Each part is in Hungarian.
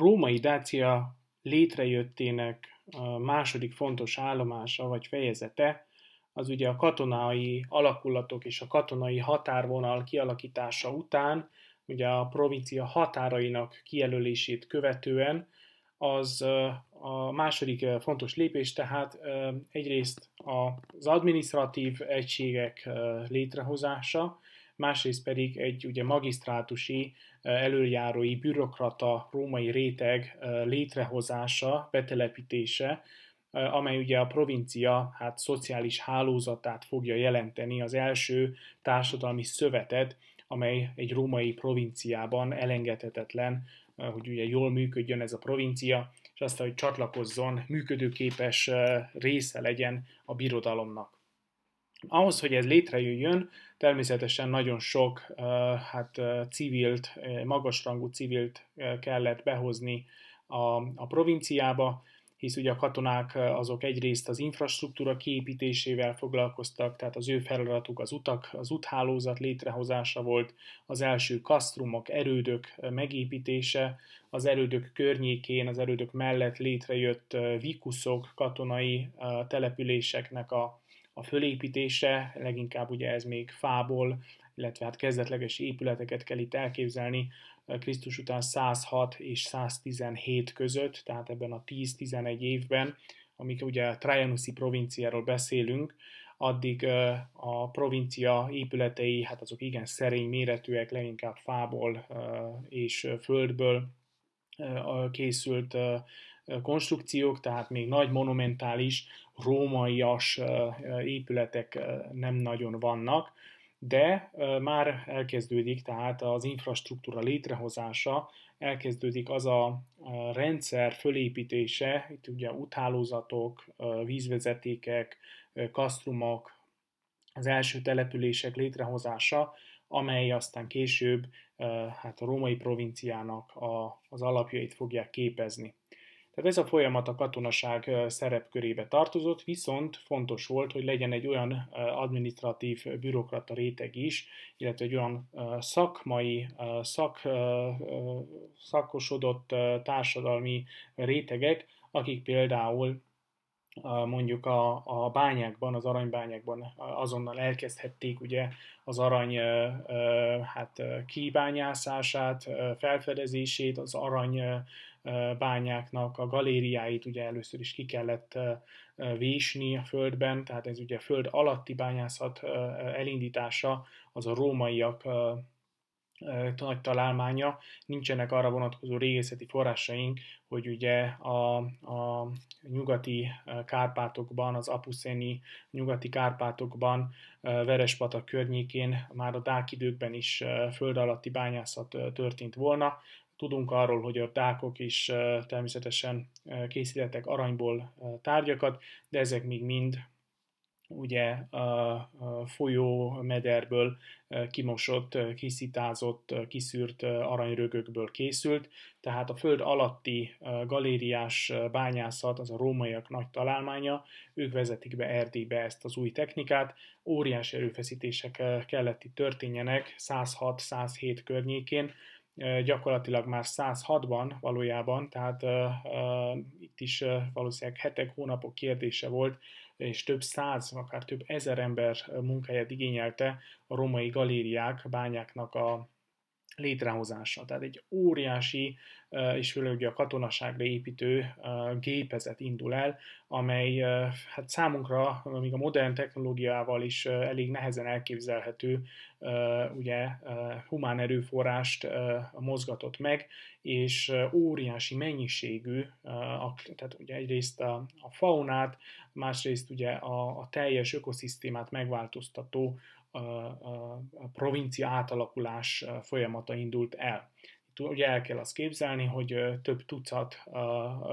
római Dácia létrejöttének második fontos állomása vagy fejezete, az ugye a katonai alakulatok és a katonai határvonal kialakítása után, ugye a provincia határainak kijelölését követően, az a második fontos lépés, tehát egyrészt az administratív egységek létrehozása, másrészt pedig egy ugye magisztrátusi, előjárói, bürokrata, római réteg létrehozása, betelepítése, amely ugye a provincia hát szociális hálózatát fogja jelenteni, az első társadalmi szövetet, amely egy római provinciában elengedhetetlen, hogy ugye jól működjön ez a provincia, és azt, hogy csatlakozzon, működőképes része legyen a birodalomnak. Ahhoz, hogy ez létrejöjjön, természetesen nagyon sok hát, civilt, magasrangú civilt kellett behozni a, a provinciába, hisz ugye a katonák azok egyrészt az infrastruktúra kiépítésével foglalkoztak, tehát az ő feladatuk az utak, az úthálózat létrehozása volt, az első kasztrumok, erődök megépítése, az erődök környékén, az erődök mellett létrejött vikuszok, katonai településeknek a, a fölépítése, leginkább ugye ez még fából, illetve hát kezdetleges épületeket kell itt elképzelni, Krisztus után 106 és 117 között, tehát ebben a 10-11 évben, amik ugye a Trajanuszi provinciáról beszélünk, addig a provincia épületei, hát azok igen szerény méretűek, leginkább fából és földből készült konstrukciók, tehát még nagy monumentális, rómaias épületek nem nagyon vannak, de már elkezdődik tehát az infrastruktúra létrehozása, elkezdődik az a rendszer fölépítése, itt ugye uthálózatok, vízvezetékek, kasztrumok, az első települések létrehozása, amely aztán később hát a római provinciának a, az alapjait fogják képezni. Tehát ez a folyamat a katonaság szerepkörébe tartozott, viszont fontos volt, hogy legyen egy olyan administratív bürokrata réteg is, illetve egy olyan szakmai, szak, szakosodott társadalmi rétegek, akik például mondjuk a, a bányákban, az aranybányákban azonnal elkezdhették ugye az arany hát kibányászását, felfedezését, az arany bányáknak a galériáit ugye először is ki kellett vésni a földben, tehát ez ugye a föld alatti bányászat elindítása az a rómaiak nagy találmánya, nincsenek arra vonatkozó régészeti forrásaink, hogy ugye a, a nyugati Kárpátokban, az Apuszeni nyugati Kárpátokban, Verespatak környékén már a dák időkben is föld alatti bányászat történt volna, Tudunk arról, hogy a dákok is természetesen készítettek aranyból tárgyakat, de ezek még mind ugye a folyó mederből kimosott, kiszitázott, kiszűrt aranyrögökből készült, tehát a föld alatti galériás bányászat az a rómaiak nagy találmánya, ők vezetik be Erdélybe ezt az új technikát, óriási erőfeszítések kellett itt történjenek 106-107 környékén, gyakorlatilag már 106-ban valójában, tehát itt is valószínűleg hetek, hónapok kérdése volt, és több száz, akár több ezer ember munkáját igényelte a romai galériák, bányáknak a létrehozása. Tehát egy óriási, és főleg a katonaságra építő gépezet indul el, amely hát számunkra, még a modern technológiával is elég nehezen elképzelhető, ugye humán erőforrást mozgatott meg, és óriási mennyiségű, tehát ugye egyrészt a, a faunát, másrészt ugye a, a teljes ökoszisztémát megváltoztató a, a, a provincia átalakulás folyamata indult el. Ugye el kell azt képzelni, hogy több tucat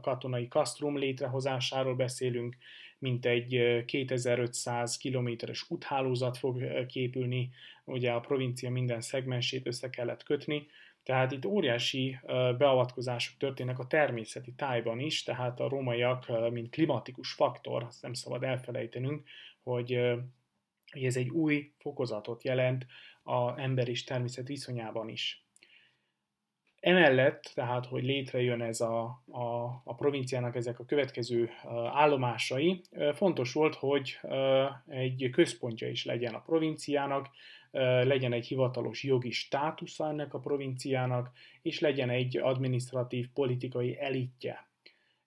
katonai kasztrum létrehozásáról beszélünk, mint egy 2500 kilométeres úthálózat fog képülni, ugye a provincia minden szegmensét össze kellett kötni, tehát itt óriási beavatkozások történnek a természeti tájban is, tehát a rómaiak, mint klimatikus faktor, azt nem szabad elfelejtenünk, hogy ez egy új fokozatot jelent a ember és természet viszonyában is. Emellett, tehát, hogy létrejön ez a, a, a provinciának ezek a következő állomásai, fontos volt, hogy egy központja is legyen a provinciának, legyen egy hivatalos jogi státusza ennek a provinciának, és legyen egy administratív politikai elitje.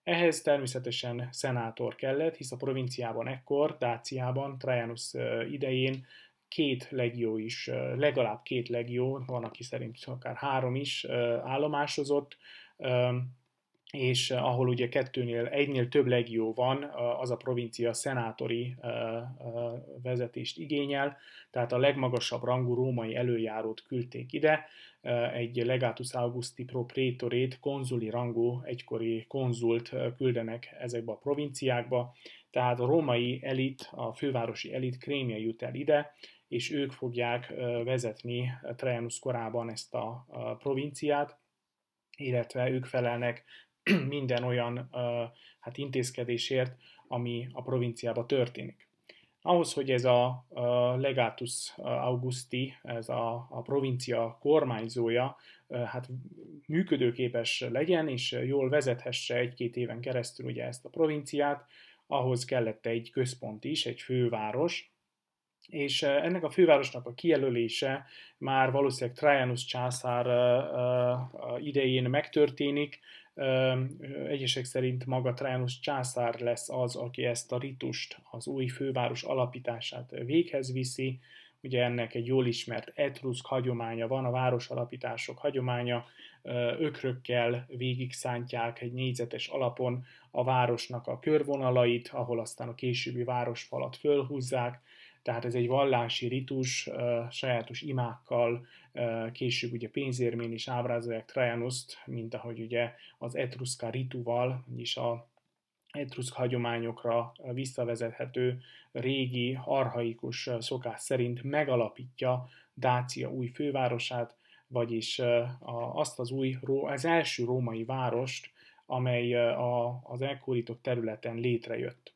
Ehhez természetesen szenátor kellett, hisz a provinciában ekkor, Dáciában, Trajanus idején két legió is, legalább két legió, van, aki szerint akár három is állomásozott, és ahol ugye kettőnél, egynél több legió van, az a provincia szenátori vezetést igényel, tehát a legmagasabb rangú római előjárót küldték ide, egy legatus augusti pro prétorét, konzuli rangú egykori konzult küldenek ezekbe a provinciákba, tehát a római elit, a fővárosi elit krémje jut el ide, és ők fogják vezetni Trajanus korában ezt a provinciát, illetve ők felelnek minden olyan hát intézkedésért, ami a provinciában történik. Ahhoz, hogy ez a legatus augusti, ez a, a provincia kormányzója, hát működőképes legyen, és jól vezethesse egy-két éven keresztül ugye ezt a provinciát, ahhoz kellett egy központ is, egy főváros, és ennek a fővárosnak a kijelölése már valószínűleg Trajanus császár idején megtörténik, egyesek szerint maga Trajanus császár lesz az, aki ezt a ritust, az új főváros alapítását véghez viszi. Ugye ennek egy jól ismert etruszk hagyománya van, a városalapítások hagyománya, ökrökkel végig szántják egy négyzetes alapon a városnak a körvonalait, ahol aztán a későbbi városfalat fölhúzzák, tehát ez egy vallási ritus, sajátos imákkal, később ugye pénzérmén is ábrázolják Trajanuszt, mint ahogy ugye az etruszka rituval, vagyis a etruszk hagyományokra visszavezethető régi, arhaikus szokás szerint megalapítja Dácia új fővárosát, vagyis azt az új, az első római várost, amely az elkórított területen létrejött.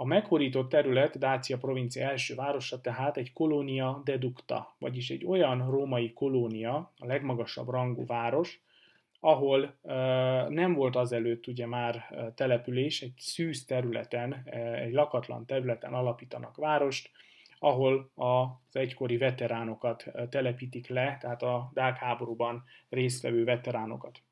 A meghorított terület Dácia provincia első városa tehát egy kolónia deducta, vagyis egy olyan római kolónia, a legmagasabb rangú város, ahol nem volt azelőtt ugye már település, egy szűz területen, egy lakatlan területen alapítanak várost, ahol az egykori veteránokat telepítik le, tehát a Dák háborúban résztvevő veteránokat.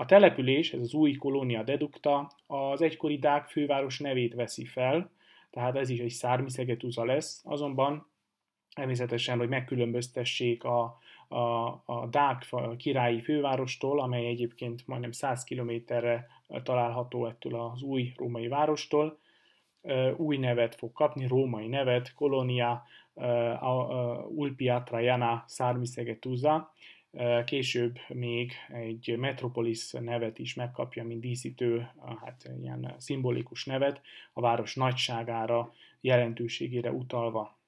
A település, ez az új kolónia dedukta, az egykori Dák főváros nevét veszi fel, tehát ez is egy szármiszegetuza lesz, azonban természetesen, hogy megkülönböztessék a, a, a Dák királyi fővárostól, amely egyébként majdnem 100 kilométerre található ettől az új római várostól, új nevet fog kapni, római nevet, Kolonia Ulpia Traiana Sarmisegetusa, Később még egy Metropolis nevet is megkapja, mint díszítő, hát ilyen szimbolikus nevet, a város nagyságára, jelentőségére utalva.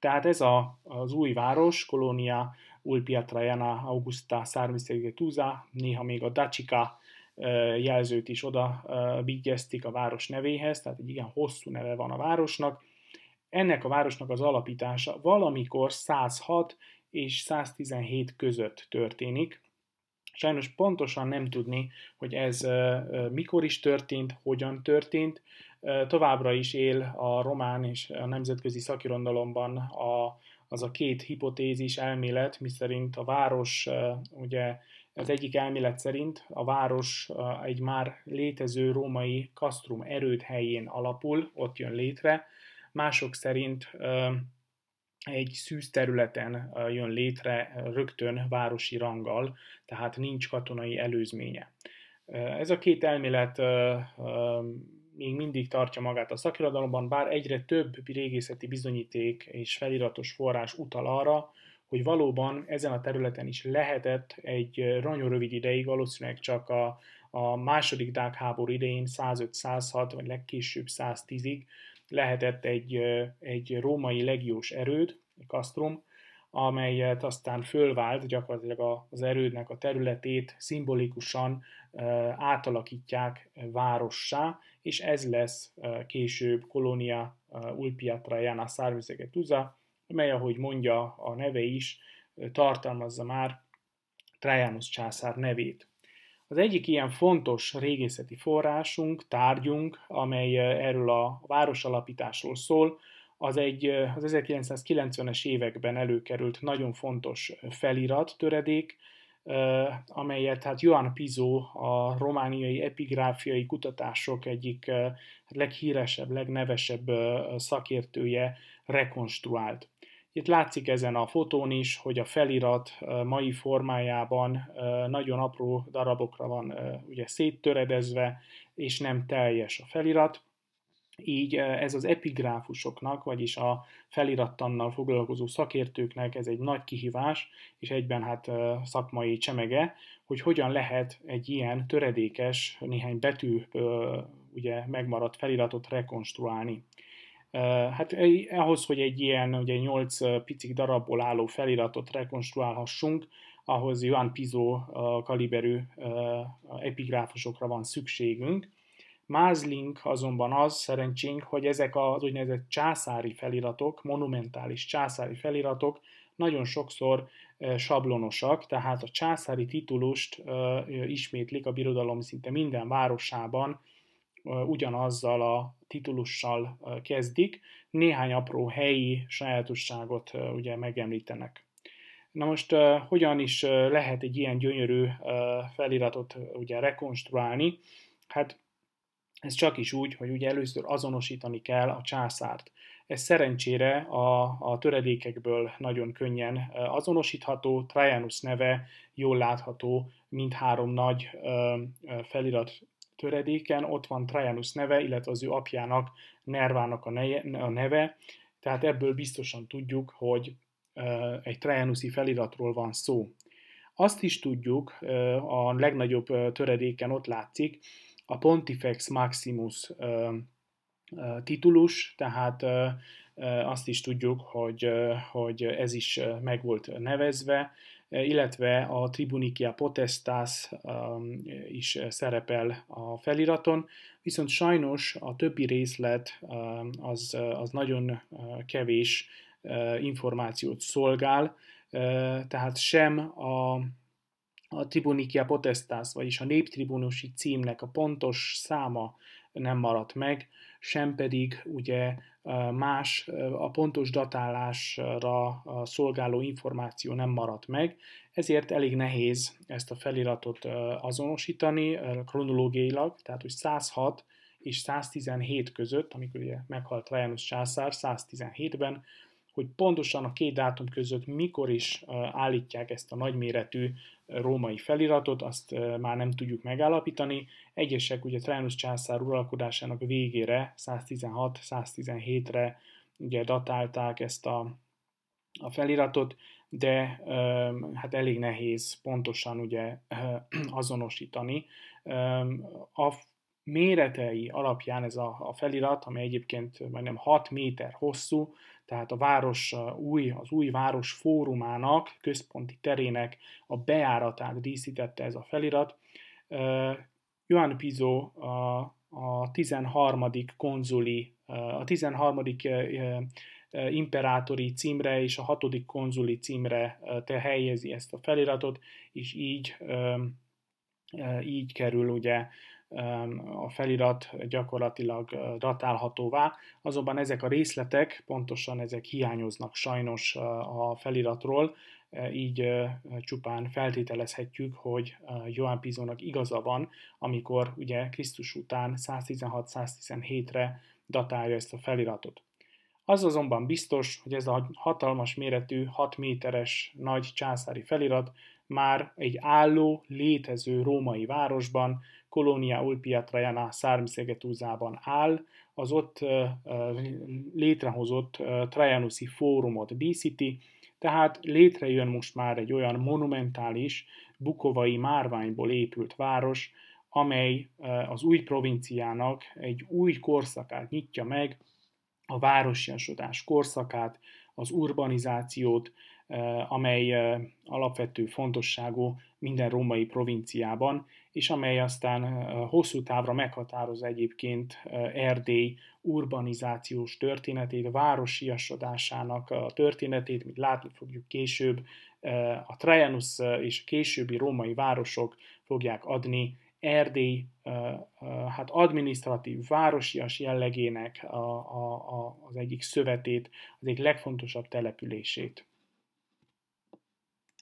Tehát ez a, az új város, Kolónia Ulpia Traiana Augusta Sarmisegetusa, néha még a Dacica jelzőt is oda vigyeztik a város nevéhez, tehát egy igen hosszú neve van a városnak. Ennek a városnak az alapítása valamikor 106 és 117 között történik. Sajnos pontosan nem tudni, hogy ez mikor is történt, hogyan történt. Továbbra is él a román és a nemzetközi szakirodalomban a, az a két hipotézis elmélet, miszerint a város, ugye az egyik elmélet szerint a város egy már létező római kasztrum erőd helyén alapul, ott jön létre, mások szerint egy szűz területen jön létre rögtön városi ranggal, tehát nincs katonai előzménye. Ez a két elmélet még mindig tartja magát a szakirodalomban, bár egyre több régészeti bizonyíték és feliratos forrás utal arra, hogy valóban ezen a területen is lehetett egy nagyon rövid ideig, valószínűleg csak a, a második Dák háború idején 105-106, vagy legkésőbb 110-ig lehetett egy, egy római legiós erőd, egy kasztrum, amelyet aztán fölvált, gyakorlatilag az erődnek a területét szimbolikusan átalakítják várossá, és ez lesz később Kolonia Ulpia Traiana Sarmisegetusa, mely, ahogy mondja a neve is, tartalmazza már Trajanus császár nevét. Az egyik ilyen fontos régészeti forrásunk, tárgyunk, amely erről a városalapításról szól, az egy az 1990-es években előkerült nagyon fontos felirat, töredék, amelyet hát Johan Pizzo, a romániai epigráfiai kutatások egyik leghíresebb, legnevesebb szakértője rekonstruált. Itt látszik ezen a fotón is, hogy a felirat mai formájában nagyon apró darabokra van ugye széttöredezve, és nem teljes a felirat. Így ez az epigráfusoknak, vagyis a felirattannal foglalkozó szakértőknek ez egy nagy kihívás, és egyben hát szakmai csemege, hogy hogyan lehet egy ilyen töredékes, néhány betű ugye megmaradt feliratot rekonstruálni. Hát ahhoz, hogy egy ilyen ugye 8 picik darabból álló feliratot rekonstruálhassunk, ahhoz Johan Pizzo kaliberű epigráfusokra van szükségünk. Mázlink azonban az szerencsénk, hogy ezek az úgynevezett császári feliratok, monumentális császári feliratok nagyon sokszor sablonosak, tehát a császári titulust ismétlik a birodalom szinte minden városában, ugyanazzal a titulussal kezdik, néhány apró helyi sajátosságot ugye megemlítenek. Na most hogyan is lehet egy ilyen gyönyörű feliratot ugye rekonstruálni? Hát ez csak is úgy, hogy ugye először azonosítani kell a császárt. Ez szerencsére a, a töredékekből nagyon könnyen azonosítható, Trajanus neve jól látható mindhárom nagy felirat töredéken, ott van Trajanus neve, illetve az ő apjának, Nervának a, neve, tehát ebből biztosan tudjuk, hogy egy Trajanusi feliratról van szó. Azt is tudjuk, a legnagyobb töredéken ott látszik, a Pontifex Maximus titulus, tehát azt is tudjuk, hogy, hogy ez is meg volt nevezve, illetve a Tribunicia Potestas is szerepel a feliraton, viszont sajnos a többi részlet az, az nagyon kevés információt szolgál, tehát sem a, a Tribunicia Potestas, vagyis a néptribunusi címnek a pontos száma nem maradt meg, sem pedig ugye más a pontos datálásra szolgáló információ nem maradt meg, ezért elég nehéz ezt a feliratot azonosítani kronológiailag, tehát hogy 106 és 117 között, amikor ugye meghalt Trajanus császár 117-ben, hogy pontosan a két dátum között mikor is állítják ezt a nagyméretű római feliratot, azt már nem tudjuk megállapítani. Egyesek ugye Trajanus császár uralkodásának végére, 116-117-re ugye datálták ezt a, a feliratot, de hát elég nehéz pontosan ugye azonosítani. A méretei alapján ez a, a felirat, ami egyébként majdnem 6 méter hosszú, tehát a város új, az új város fórumának, központi terének a bejáratát díszítette ez a felirat. Johan Pizzo a, a 13. konzuli, a 13. imperátori címre és a 6. konzuli címre te helyezi ezt a feliratot, és így, így kerül ugye a felirat gyakorlatilag datálhatóvá, azonban ezek a részletek, pontosan ezek hiányoznak sajnos a feliratról, így csupán feltételezhetjük, hogy Johan Pizónak igaza van, amikor ugye Krisztus után 116-117-re datálja ezt a feliratot. Az azonban biztos, hogy ez a hatalmas méretű, 6 méteres nagy császári felirat már egy álló, létező római városban, Kolonia Ulpia Trajana Szármiszegetúzában áll, az ott létrehozott Trajanusi fórumot díszíti, tehát létrejön most már egy olyan monumentális, bukovai márványból épült város, amely az új provinciának egy új korszakát nyitja meg, a városiasodás korszakát, az urbanizációt, amely alapvető fontosságú minden római provinciában, és amely aztán hosszú távra meghatározza egyébként Erdély urbanizációs történetét, városiasodásának a történetét, mint látni fogjuk később, a Trajanus és a későbbi római városok fogják adni Erdély hát adminisztratív, városias jellegének a, a, a, az egyik szövetét, az egyik legfontosabb települését.